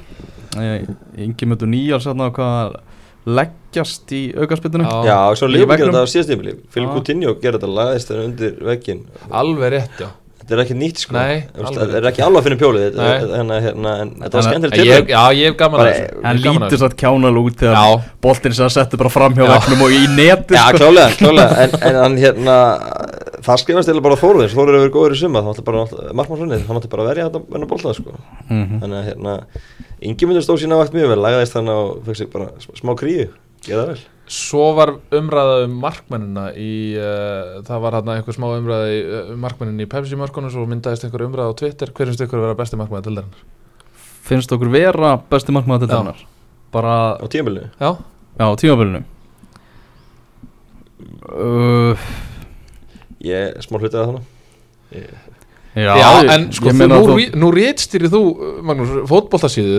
S1: Ingi mötu nýjar sérna á hvað að leggjast í aukarspinninu
S2: Já.
S3: Og svo lífum
S1: veggnum.
S3: þetta á síðastífili
S1: Já.
S3: Coutinho gerði þetta lagðist þeirra undir veggin
S2: alveg rétt, já.
S3: Þetta er ekki nýtt sko.
S2: Nei,
S3: Þú veist,
S2: alveg
S3: Þetta er ekki alveg að finna pjólið. Þetta- hérna, hérna, En var
S2: En
S3: til
S2: ég, já, ég hef gaman að þessu.
S1: Lítur
S2: þessu.
S1: satt kjánal út þegar boltin sem að setja bara fram hjá
S2: Já.
S1: vegnum og í neti
S3: Já,
S1: sko.
S3: klálega, klálega En, en hann hérna Það skrifast eða bara á Þóruðin Þóruður hefur verið góður í summa Það átti bara Markmannsvunni Það átti bara að verja þetta Venna bolta sko.
S1: Mhm.
S3: Þannig að hérna Ingi myndur stóð sína vakt mjög vel sig bara sm- smá kríu. Geða vel.
S2: Svo var umræða um markmennina í, uh, það var hérna einhver smá umræða í, uh, um markmennin í Pepsi markunum svo myndaðist einhver umræða á Twitter. Hver finnst ykkur að vera besti markmenn til þeirra?
S1: finnst okkur vera besti markmaður til þennar bara
S3: Á tímabilinu?
S2: Já,
S1: já, á tímabilinu. Uh,
S3: Ég smá hlutið að þannig
S1: já,
S2: Já, en sko nú,
S1: þú-
S2: nú réttstýrið þú, Magnús, fótboltasíðu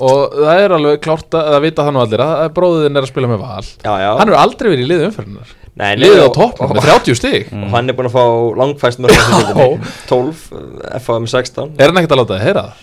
S2: og það er alveg klárt að, að vita það nú allir að bróðin er að spila með val.
S3: Já, já.
S2: Hann hefur aldrei verið í liði umferðinar
S3: Nei, nei,
S2: Liðið á
S3: og-
S2: toppnum
S3: og-
S2: með 30 stig.
S1: Mm.
S3: Og hann er búinn að fá langfæst mörg á þessum 12, FAM 16
S2: Er hann ekkert að láta það heyra það?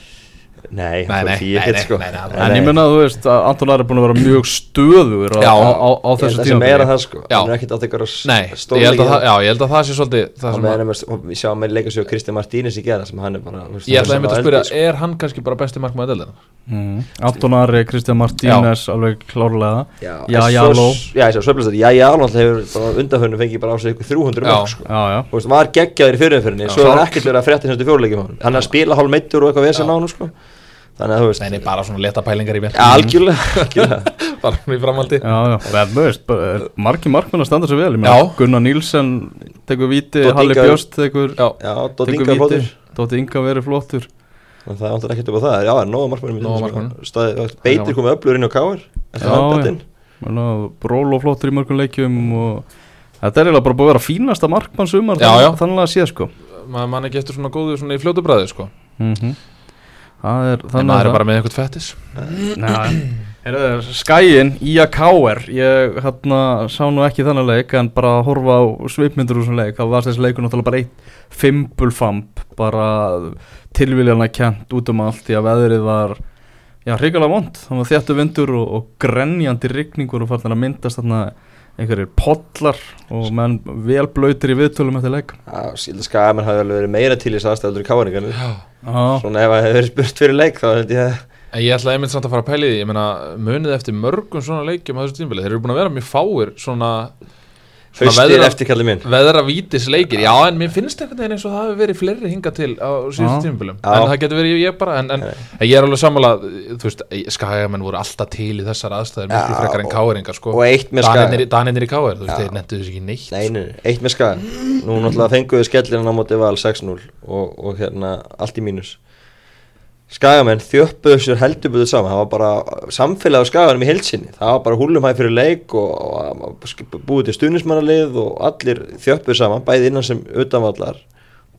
S3: Nei,
S2: Nei, nei,
S3: fór 10
S2: nei,
S3: sko.
S2: nei,
S1: en ég menna að þú veist að Anton Ari er búin að vera mjög stöður á, á, á, á
S3: Ég held
S1: þessu
S3: að það meira
S1: tímabili
S3: það sko. Hann er ekkert átt eitthvað
S2: Nei, ég held, að það, já, ég held að það sé svolítið sem
S3: með
S2: að,
S3: að sjáum með leikasjóð Kristján Martínez í gera sem hann er bara
S2: Ég
S3: hann
S2: ætla
S3: er
S2: einmitt að spyrja,
S3: sko.
S2: er hann kannski bara besti markmaður deildarinnar?
S1: mm. Anton Ari, Kristján Martínez alveg klárlega.
S3: Já,
S1: Já,
S3: en
S1: já,
S3: svo- ég sá svefnast Já, já, hann hefur bara undanförnum fengið bara á sig ykkur 300
S2: Já.
S3: mörg sko.
S1: Já, já,
S3: Þú veist, var geggjaður í fyrirumfyrinni
S2: Já.
S3: Svo er er Þannig að þú veist
S2: Nei, nei, bara svona leta pælingar í mér.
S3: Já, algjörlega, algjörlega.
S2: Bara svona í framhaldi.
S1: Já, já. Þú veist, bara, er margir markmenn að standa sér vel
S2: Já.
S1: Gunnar Nílsen tekur víti,
S3: Doddi
S1: Halli Björst tekur,
S3: flottur.
S1: Dótti Inga verið flottur.
S3: En það ándur ekkert upp á það. Já, er
S2: markmönnum.
S3: markmennum Beitir komið öflur inn á káir
S1: Já, já. Bról og flottur í mörgum leikjum og þetta er eiginlega bara búið að vera fínasta markmann sumar þannig að sé sko.
S2: Maður man ekki eftir svona góðu svona í fljótu bræði sko.
S1: mm það er þannig að
S2: er bara með eitthvað fettis.
S1: Skæin í að káer ég hérna sá nú ekki þannig leik en bara að horfa á svipmyndur úr þessum leik þá var þessi leikur náttúrulega bara eitt fimbulfamp bara tilviljana kent út um allt því að veðrið var já, hrikalega vond, það var þjættu vindur og, og grenjandi rigningur og farnir að myndast þarna einhverjir pollar og menn vel blöytir í viðtölum eftir leik.
S3: Já, síðan skamenn hafi alveg verið meira til í þessu aðstæður í
S2: Já,
S3: Svona ef það hefur verið spurt fyrir leik þá held ég að
S2: En ég ætla einmitt samt að fara að pæli því, ég meina munið eftir mörgum svona leikjum á þessu tímabili, þeir eru búin að vera mjög fáir svona svona
S3: Haustið
S2: veðra,
S3: eftir kallið minn.
S2: veðra vítis leikir já en mér finnst einhvern veginn eins og það hefur verið fleiri hinga til á síðustu
S1: Já.
S2: en það getur verið ég bara en, en, en ég er alveg sammála þú veist, skagamenn voru alltaf til í þessar aðstæður miklu
S3: Já,
S2: frekar en káeringar sko.
S3: og eitt með Skaga.
S2: Danirnir í- káir, þú veist, þeir nettu þess ekki neitt
S3: Nei, nei, nei, eitt með skaga. Nú náttúrulega fenguðu skellina á móti val 6-0 og, og hérna allt í mínus Skagamenn þjöppuðu sér heldurbúðu saman. Það var bara samfélag á skaganum í heilsinni Það var bara húlumhæð fyrir leik og, og, og búið til stuðnismannalið og allir þjöppuðu saman, bæði innan sem utanvallar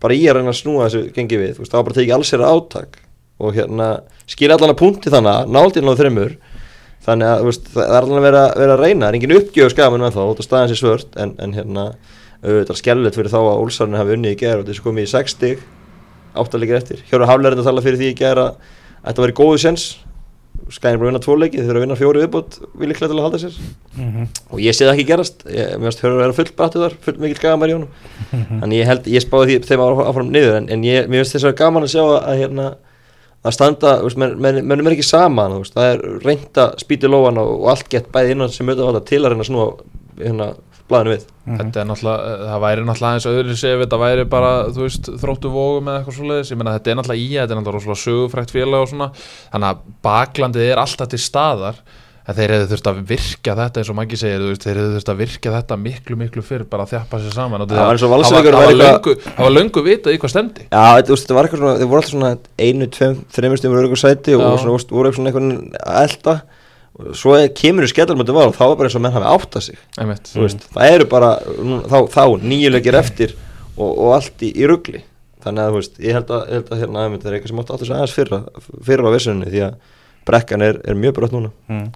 S3: bara í að reyna að snúa þessu gengi við, veist, það var bara tekið alls þeirra átak og hérna skilja allan að punkti þannig að náldinn á þreymur þannig að veist, það er allan að vera, vera að reyna. Það er engin uppgjöf skaman með þá, út af staðan sér svört en, en hérna, auðvitað skellilegt fyrir þá að Úlsarni hafi unnið í gera og þessu komið í 6 stig áttalegir eftir, Hjóru Hafleirinn að tala fyrir því að þetta væri góðu sens skæðin bara að vinna tvo leiki, þeir eru að vinna fjóru viðbútt við líklega til að halda sér. Og ég sé það ekki gerast, ég, mér finnst Hjóru að vera full brattu þar, full mikil gaman í honum. Þannig ég held, ég spáði því þeim áfram, niður en, en ég, mér finnst þess að gaman að sjá að hérna að standa, mennum er ekki saman veist, það er reynt að spýti lóan og, allt gett bæði innan sem auðvitað til að reyna að snúa hérna blæðinu við.
S2: Þetta er náttúrulega, það væri náttúrulega eins öðru sér ef þetta væri bara, þú veist, þróttu vógum eða eitthvað svoleiðis, ég meina þetta er náttúrulega í, þetta er náttúrulega sögufrækt félag og svona, þannig að baklandið er alltaf til staðar, en þeir hefðu þurft að virkja þetta eins og Maggi segir, veist, þeir hefðu þurft að virkja þetta miklu, miklu fyrr, bara að þjappa sér saman og
S3: Það var
S2: löngu, það var löngu vitað í hvað stemdi.
S3: Já, þetta, var eitthvað svona, þeir voru alltaf svona einu, tveim, þreimur sæti og svona, voru eitthvað svona einhvern að elda og svo kemur í var og þá er bara eins og menn hafi áttað sig
S2: Einmitt.
S3: þú veist, það eru bara nú- þá, þá nýjuleikir eftir og, og allt í, í ruggli þannig að þú veist, ég held að, held að hérna það er eitthvað sem átt átt þessu aðeins fyrra fyrra á vissunni því að brekkan er, er mjög brött núna
S1: Mm.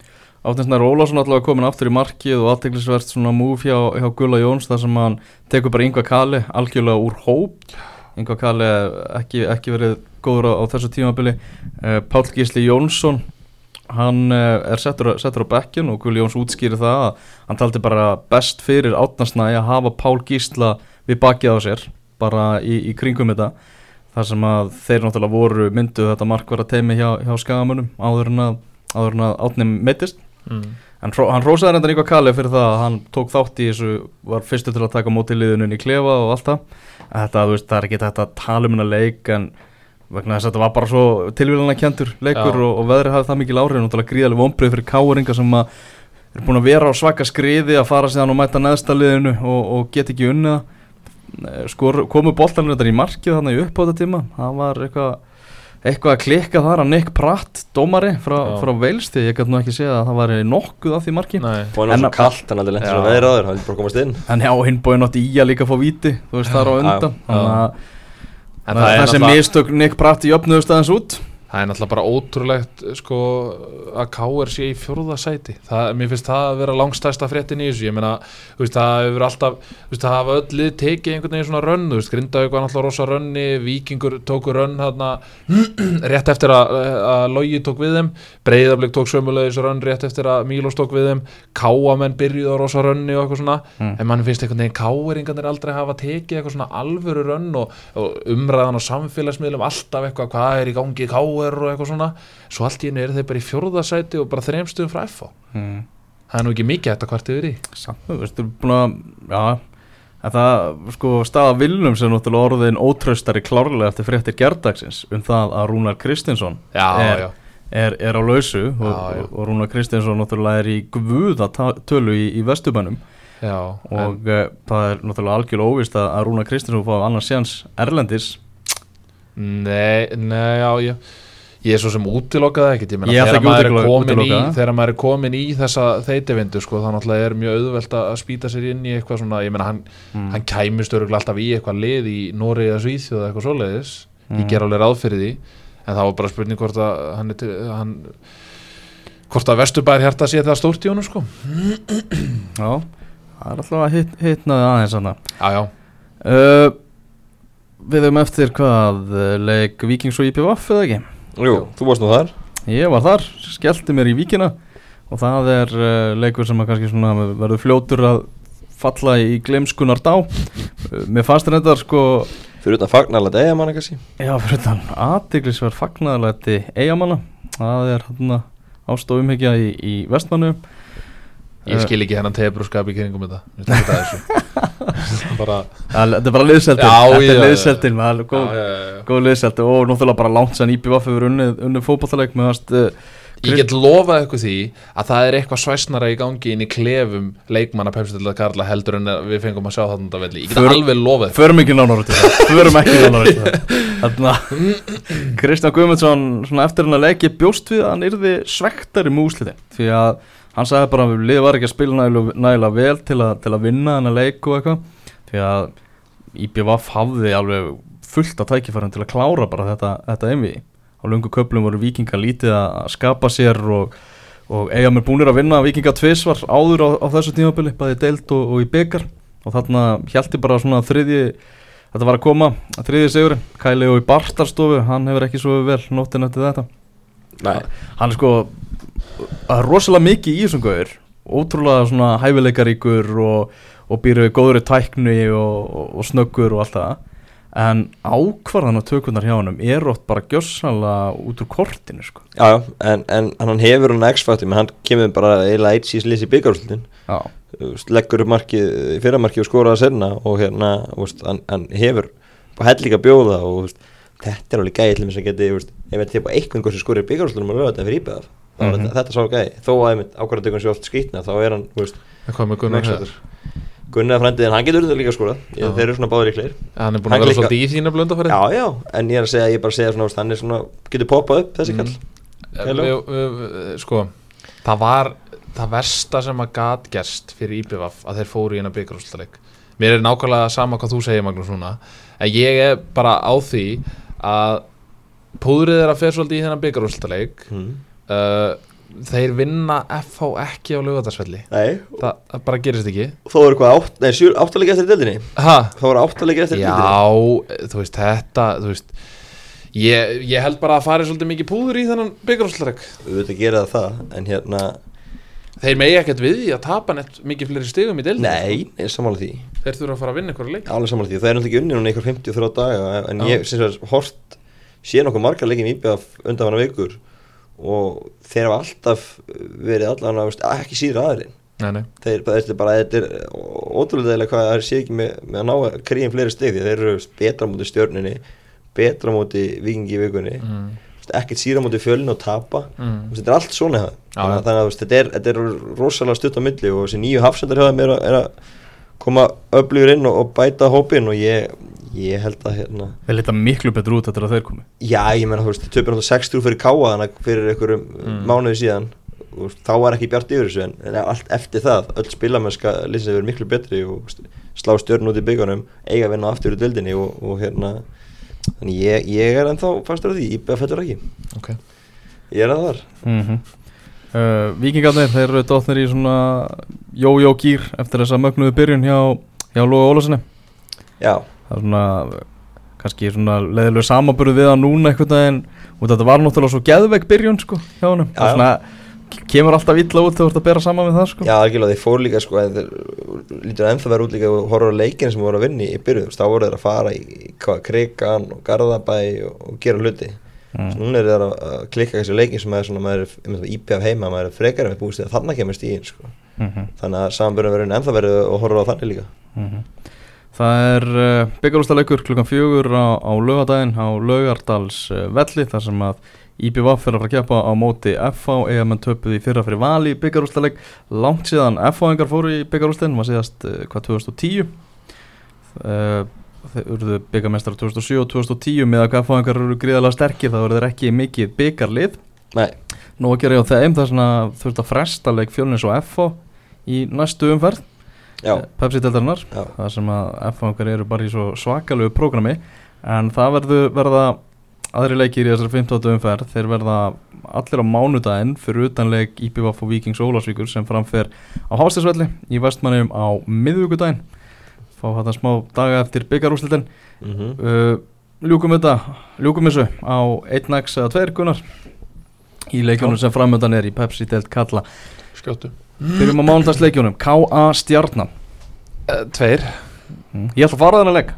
S1: Áttinsnær Ólafsson allavega komin aftur í markið og aðteglisvert svona múf hjá, hjá Gulla Jóns þar sem hann tekur bara yngva Kali algjörlega úr hóp. Yngva Kali ekki, ekki verið góður á, á þessu tímabili. Uh, Páll Gísli Jónsson hann uh, er settur, á- settur á bekkin og Gulli Jóns útskýri það að hann taldi bara best fyrir átnarsnæ að hafa Pál Gísla við bakið á sér bara í, í kringum þetta. Þar sem að þeir náttúrulega voru mynduð þetta markvara teimi hjá, hjá skagamunum áður en að, að átnum meittist
S2: Mm.
S1: En hró, hann rósaði reyndan Ígvar Kali fyrir það að hann tók þátt í þessu, var fyrstu til að taka móti liðunum í klefa og allt það. En Þetta, veist, það er ekki þetta að tala um hennar leik en vegna þess að þetta var bara svo tilvílana kjentur leikur og, og veðrið hafði það mikil áhrif, náttúrulega gríðaleg vonbrið fyrir káringa sem að er búin að vera á svaka skriði að fara síðan og mæta neðsta liðinu og, og get ekki unnið það. Skor, komu boltanir þetta í markið þannig upp á þetta tíma, það var eitthvað eitthvað að klikka þar að Nick Pratt dómari frá,
S2: Já.
S1: frá Wales því ég gæti nú ekki séð að það var nokkuð af því marki
S2: Nei.
S3: og hann
S1: En
S3: var svo kallt, hann
S1: Já.
S3: svona veðri á þér hann vildi bara komast inn
S1: en hjá hinn bóin átti í að líka fá víti þú veist það er á
S3: Já,
S1: undan
S2: já.
S1: þannig að það,
S2: það er
S1: það sem mistök Nick Pratt í öfnuðust aðeins út
S2: Það er náttúrulega bara ótrúlegt sko, að KR sé í fjórða sæti. Það, mér finnst það að vera langstæsta fréttin í þessu, ég meina, veist, það hefur alltaf, veist, það hafa öll lið tekið einhvern veginn svona rönn, Grindavík var náttúrulega rosa rönni, Víkingur tóku rönn hérna, rétt eftir að, að Logi tók við þeim, Breiðablík tók sömulegis rönn rétt eftir að Mílos tók við þeim Káamenn byrjuði á rosa rönni og eitthvað svona,
S1: Mm.
S2: en mann finnst einhvern veginn Káeringarnir aldrei hafa tekið eitthvað svona alvöru rönn og, og umræðan á samfélagsmiðlum alltaf eitthvað, hvað er í gangi í KR og eitthvað svona, svo allt í einu eru þeir bara í fjórðasæti og bara þreimstöðum frá FH
S1: mm.
S2: það er nú ekki mikið þetta hvart yfir í
S1: samt, þú veist, þú er búin að já, en það, sko, staða Vilnum sem náttúrulega orðin ótraustari klárlega eftir fréttir gerdagsins um það að Rúnar Kristinsson
S2: já,
S1: er,
S2: já,
S1: er, er á lausu og,
S2: Já, já.
S1: og, og Rúnar Kristinsson náttúrulega er í guða ta- tölu í, í vestubænum
S2: já
S1: og
S2: en,
S1: uh, það er náttúrulega algjörlega óvist að, Rúnar Kristinsson fá annars séans Erlendis.
S2: Nei, nei, já, ég Ég er svo sem útilokað ekkert, ég meina
S1: Ég
S2: þegar er þegar maður er komin í þessa þeitivindu sko, þá náttúrulega er mjög auðvelt að spýta sér inn í eitthvað svona, ég meina hann,
S1: Mm.
S2: hann kæmist öruglega alltaf í eitthvað lið í Nóri eða Svíþjóð eða eitthvað svoleiðis ég
S1: Mm.
S2: ger alveg ráð fyrir því en það var bara spurning hvort að hann, til, hann hvort að Vesturbær hérta sé það stórt í honum sko
S1: Já, það er alltaf að hit, hitnaði aðeins hana.
S2: já, já,
S1: uh, Við höfum eftir hvað uh, leik Víkings og IPVF eða ekki
S3: Jú, þú varst nú þar.
S1: Ég var þar, skellti mér í Víkina og það er uh, leikur sem að kannski svona verður fljótur að falla í glemskunar dá. Uh, Mér fannst þetta sko
S3: fyrir utan fagnarlega degja manna kannski?
S1: Já, fyrir þann aðdeglisverð fagnaðalæti eigamanna Það er hérna ástofumhyggja í, í vestmannu
S2: Ég skil ekki hennan tebrúskap í kringum þetta. Þetta þessu bara,
S1: Það þetta er bara liðseltin
S2: Já,
S1: Þetta er liðseltin Það er góð, góð liðselti Og náttúrulega bara langt sann IPVF hefur unnið, unnið fótballtaleik með að
S2: Ég get lofað ykkur því að það er eitthvað svæsnara í gangi inn í klefum leikmanna Pepsi Karla heldur en við fengum að sjá þarna velli. Ég get
S1: För-
S2: alveg lofað
S1: Förum ekki nánar út í það. Förum ekki út í það. Þannig að Kristján Guðmundsson eftir hann að leiki bjóst við að hann yrði svektari með úslitin því að hann sagði bara að liðið var ekki að spila nægilega, nægilega vel til að, til að vinna hann að leik og eitthvað. Því að IBVF hafði alveg fullt af tækifærum til að klára bara þetta, þetta einvi á lungu köplum voru vikinga lítið að skapa sér og, og eiga mér búnir að vinna. Vikinga tvisvar áður á, á þessu tímabili bæði deild og, og í byggar og þarna hjælti bara svona þriðji þetta var að koma, þriðji sigurinn. Kæli og í Bartarstofu, hann hefur ekki svo vel nóttin eftir þetta.
S3: Nei,
S1: hann er sko það er rosalega mikið í þessum gauður ótrúlega svona hæfileikaríkur og, og býr við góðri tækni og, og, og snöggur og allt það. En ákvarðan og tökurnar hjá hann er ótt bara gjössanlega út úr kortinu sko.
S3: já, en, en hann hefur hann X-faktor, menn hann kemur bara eiginlega eitt síðan lýs í byggarúslutin
S1: já,
S3: leggur upp markið, fyrramarkið og skoraða senna og hérna, veist, hann, hann hefur bara hell líka bjóða og veist, þetta er alveg gæði til þess að geti, veist, ef þetta er bara eitthvað sem skorir byggarúslutinum og lögða þetta fyrir íbæðaf er
S1: Mhm.
S3: þetta, þetta svo gæði, þó að ákvarðatökun sé oft skýtna, þá er hann, þú veist,
S2: En Hvað með Gunnar
S3: en hann getur þetta líka
S2: Já.
S3: þeir eru svona báður líklegir.
S2: Hann er búin
S3: Hann
S2: að vera svolítið í þínu blöndafæri
S3: já, já, en ég er að segja, ég er bara að segja svona, hann er svona, getur poppað upp þessi
S2: Mm.
S3: kall
S2: við, Sko, það var það versta sem að gat gerst fyrir IPVF að þeir fóru í hennar byggarústaleik Mér er nákvæmlega sama hvað þú segir Magnús núna. En ég er bara á því að púðrið er að fer svolítið í hennar byggarústaleik
S3: mm.
S2: Uh, Þeir vinna FH ekki á lögatarsvelli
S3: Nei,
S2: Þa, Það bara gerist ekki.
S3: Þó eru hvað, átt, nei, sjö, áttalega eftir deildinni?
S2: Ha?
S3: þá eru áttalega eftir deildinni
S2: Já, þú veist, þetta þú veist, ég, ég held bara að fari svolítið mikið púður í þennan byggarústaleik
S3: við veitum að gera það það, en hérna
S2: Þeir megi ekkert við því að tapa neitt mikið fleiri stigum í deildinni
S3: Nei, ég er sammála því.
S2: Þeir þurfa að fara að vinna einhverja leik
S3: Alveg sammála því, það er náttúrulega ekki unni núna einhver 53 daga En
S2: Já.
S3: ég syns að hort sé nokkuð margar leikin íbjöð undan hana vikur Og þeir hafa alltaf verið allan að ekki síður
S2: nei,
S3: Þeir, þetta er bara, þetta er ótrúlega hvað það sé ekki með, með að ná að kríðin fleiri stig Því þeir eru betra mútið stjörninni Betra mútið vikingi í vikunni
S2: mm.
S3: Ekkert síra mútið fjölin og tapa.
S2: Mm.
S3: Þetta er allt svona Þannig þannig að þetta er, þetta er rosalega stutt á milli Og þessi nýju hafsendar er, er að koma öflugur inn og, og bæta hópin og ég, ég held að hérna,
S1: þeir lita miklu betur út eftir að þeir komi.
S3: Já ég menna þú veist, töpur náttúrulega 6-3 fyrir káa þannig fyrir einhverjum
S2: Mm.
S3: mánuði síðan. Og þá var ekki bjart yfir þessu en, en allt eftir það, öll spilamennska lýsins hefur miklu betri og slá stjörn út í byggunum, eiga vinna aftur í dildinni og, og hérna þannig ég, ég er ennþá fastur á því, ég fættur ekki.
S2: Ok.
S3: Ég er að þar.
S1: Mm -hmm. uh, Víkingarnir, þeir eru dóttnir í svona jó-jó gýr eftir þessa mögnuðu byrjun hjá, hjá það er svona kannski svona leðilegu samaburðu við hann núna veginn og þetta var náttúrulega svo geðveik byrjun sko hjá hann það svona kemur alltaf illa út þegar þú ert að bera saman við það sko
S3: já algjörlega þeir fóru líka sko, en þeir lítur ennþá vera út líka og horfður á leikinu sem voru að vinna í byrjuð, þú veist, þá voru þeir að fara í, Krikan og Garðabæ og, og gera hluti
S1: Mm.
S3: Svo núna er það að klikka þessi leikin sem er svona, maður er, íbjöð heima, maður er frekar með búist því að þarna kemur stíðin, sko.
S1: mm -hmm.
S3: Þannig að samanbyrjum verður ennþá verið og horfa á þannig líka.
S1: Mhm. Það er uh, byggarústaleikur klukkan fjögur á, á lögadaginn á lögardals uh, velli þar sem að IBVF fyrir að fara að keppa á móti FH eða menn töpuð í fyrra fyrir vali í byggarústaleik langt síðan FH-engar fóru í byggarústin var síðast uh, hvað 2010 uh, þeir urðu byggarmestrar 2007 og 2010 með að FH-engar eru gríðalega sterkir þá eru þeir ekki mikið byggarlið Nú að gera hjá þeim þar sem að þurft að fresta leik fjölnins og FH í næstu umferð
S3: já,
S1: Pepsi-deldarinnar
S3: já,
S1: það sem að F-fangar eru bara í svo svakalegu prógrami. En það verður verða aðri leikir í þessari 15. umferð. Þeir verða allir á mánudaginn fyrir utanleik IPVF og Víkings Ólasvíkur sem framfer á Hástæðsvelli í vestmannum á miðvíkudaginn fá þetta smá daga eftir byggarúslitin
S3: mhm,
S1: uh, ljúkum þetta ljúkum þessu á 1x eða 2 gunnar í leikjónum sem framöndan er í Pepsi-delt kalla
S2: Skjóttu
S1: byrjum á mánudagsleikjónum K.A. Stjarnan.
S2: Uh, Tveir.
S1: Mm. Ég ætla að fara þennan leik.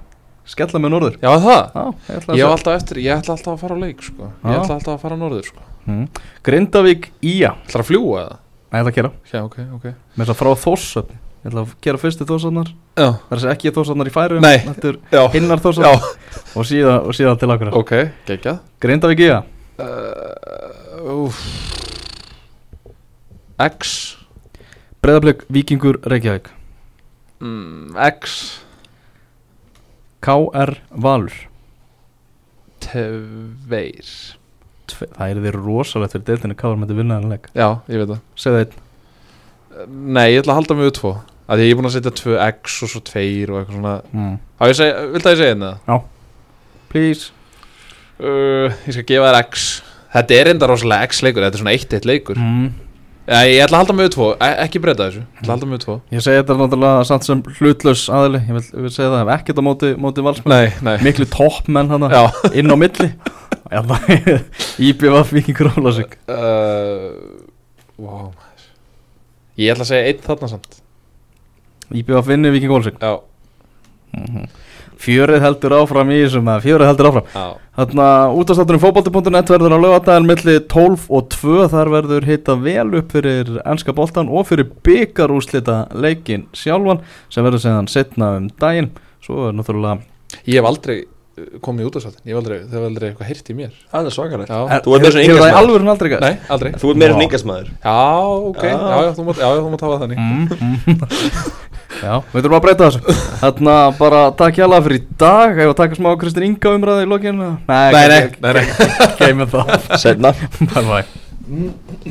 S1: Skella með norður.
S2: Já, það?
S1: Já, ég ætla að
S2: Ég hef alltaf eftir, ég ætla alltaf að fara á leik sko. Ég
S1: Já.
S2: ætla alltaf að fara á norður sko.
S1: mm. Grindavík Ía.
S2: Ætla að fljúa eða?
S1: Nei, ég ætla að gera.
S2: Já, ok, ok.
S1: Með þess að frá Þórsöfn Ég ætla að gera fyrstu Þórsöfnar
S2: Já,
S1: Það er að segja ekki Þórsöfnar í færum
S2: Nei.
S1: Þetta er
S2: já,
S1: hinnar
S2: já,
S1: Þórsöfn og, síðan, og síðan til akkurat
S2: ok, geggjað.
S1: Grindavík í það
S2: uh, úf. X
S1: Breiðablík Víkingur Reykjavík.
S2: Mm, X.
S1: KR Valur.
S2: Tveir.
S1: Tve, Það er því rosalegt fyrir deildinni KR myndi vinna þennan leik.
S2: Já, ég veit það.
S1: Segðu einn.
S2: Nei, ég ætla að halda mig við tvo. Að Því ég er búin að setja tvö X og svo tveir og eitthvað svona.
S1: Mm.
S2: Á, ég seg, Viltu að ég segja þetta?
S1: Please.
S2: Uh, ég skal gefa þér X. Þetta er enda rosalega X leikur Þetta er svona 1-1 leikur.
S1: Mm.
S2: Ég ætla að halda við tvo, e ekki breyta þessu. Ég ætla að halda við tvo.
S1: Ég segi þetta náttúrulega samt sem hlutlaus aðili. Ég vil, vil segja það, ekkert á móti, móti valsmenn.
S2: Nei, nei.
S1: Miklu toppmenn hann
S2: Já.
S1: inn á milli. Íbjöf Víkingur Ólasík
S2: uh, Wow. Ég ætla að segja einn þarna samt.
S1: Íbjöf vinni Víkingur Ólasík
S2: Já,
S1: Fjörið heldur áfram í þessum eða Fjörið heldur áfram.
S2: Já.
S1: Þarna útastátturinn fótbolti.net verður á lögadaginn milli 12 og 2 Þar verður hitta vel upp fyrir ennska boltan og fyrir byggarúslita leikin sjálfan sem verður segðan setna um daginn. Svo er náttúrulega
S2: Ég hef aldrei komið út af sattin Ég hef aldrei, það hef aldrei eitthvað heyrt í mér.
S3: Það er
S1: Er-
S3: Þú ert með svona
S1: hefur það
S3: yngasmaður.
S1: alvöru aldrei gæst?
S2: nei, aldrei.
S3: Þú ert meira en yngasmaður
S2: Já, ok,
S3: Já.
S2: já, þú mátt, já, já, þú mátt hafa þannig.
S1: Mm, mm. Já, við þurfum að breyta þessu. Þarna bara takk hjá fyrir í dag. Hefur að taka smá Kristinn Inga umræði í lokinu Nei,
S2: Nei, nei, nei, nei.
S1: Geimum það.
S3: Setna
S1: Bye bye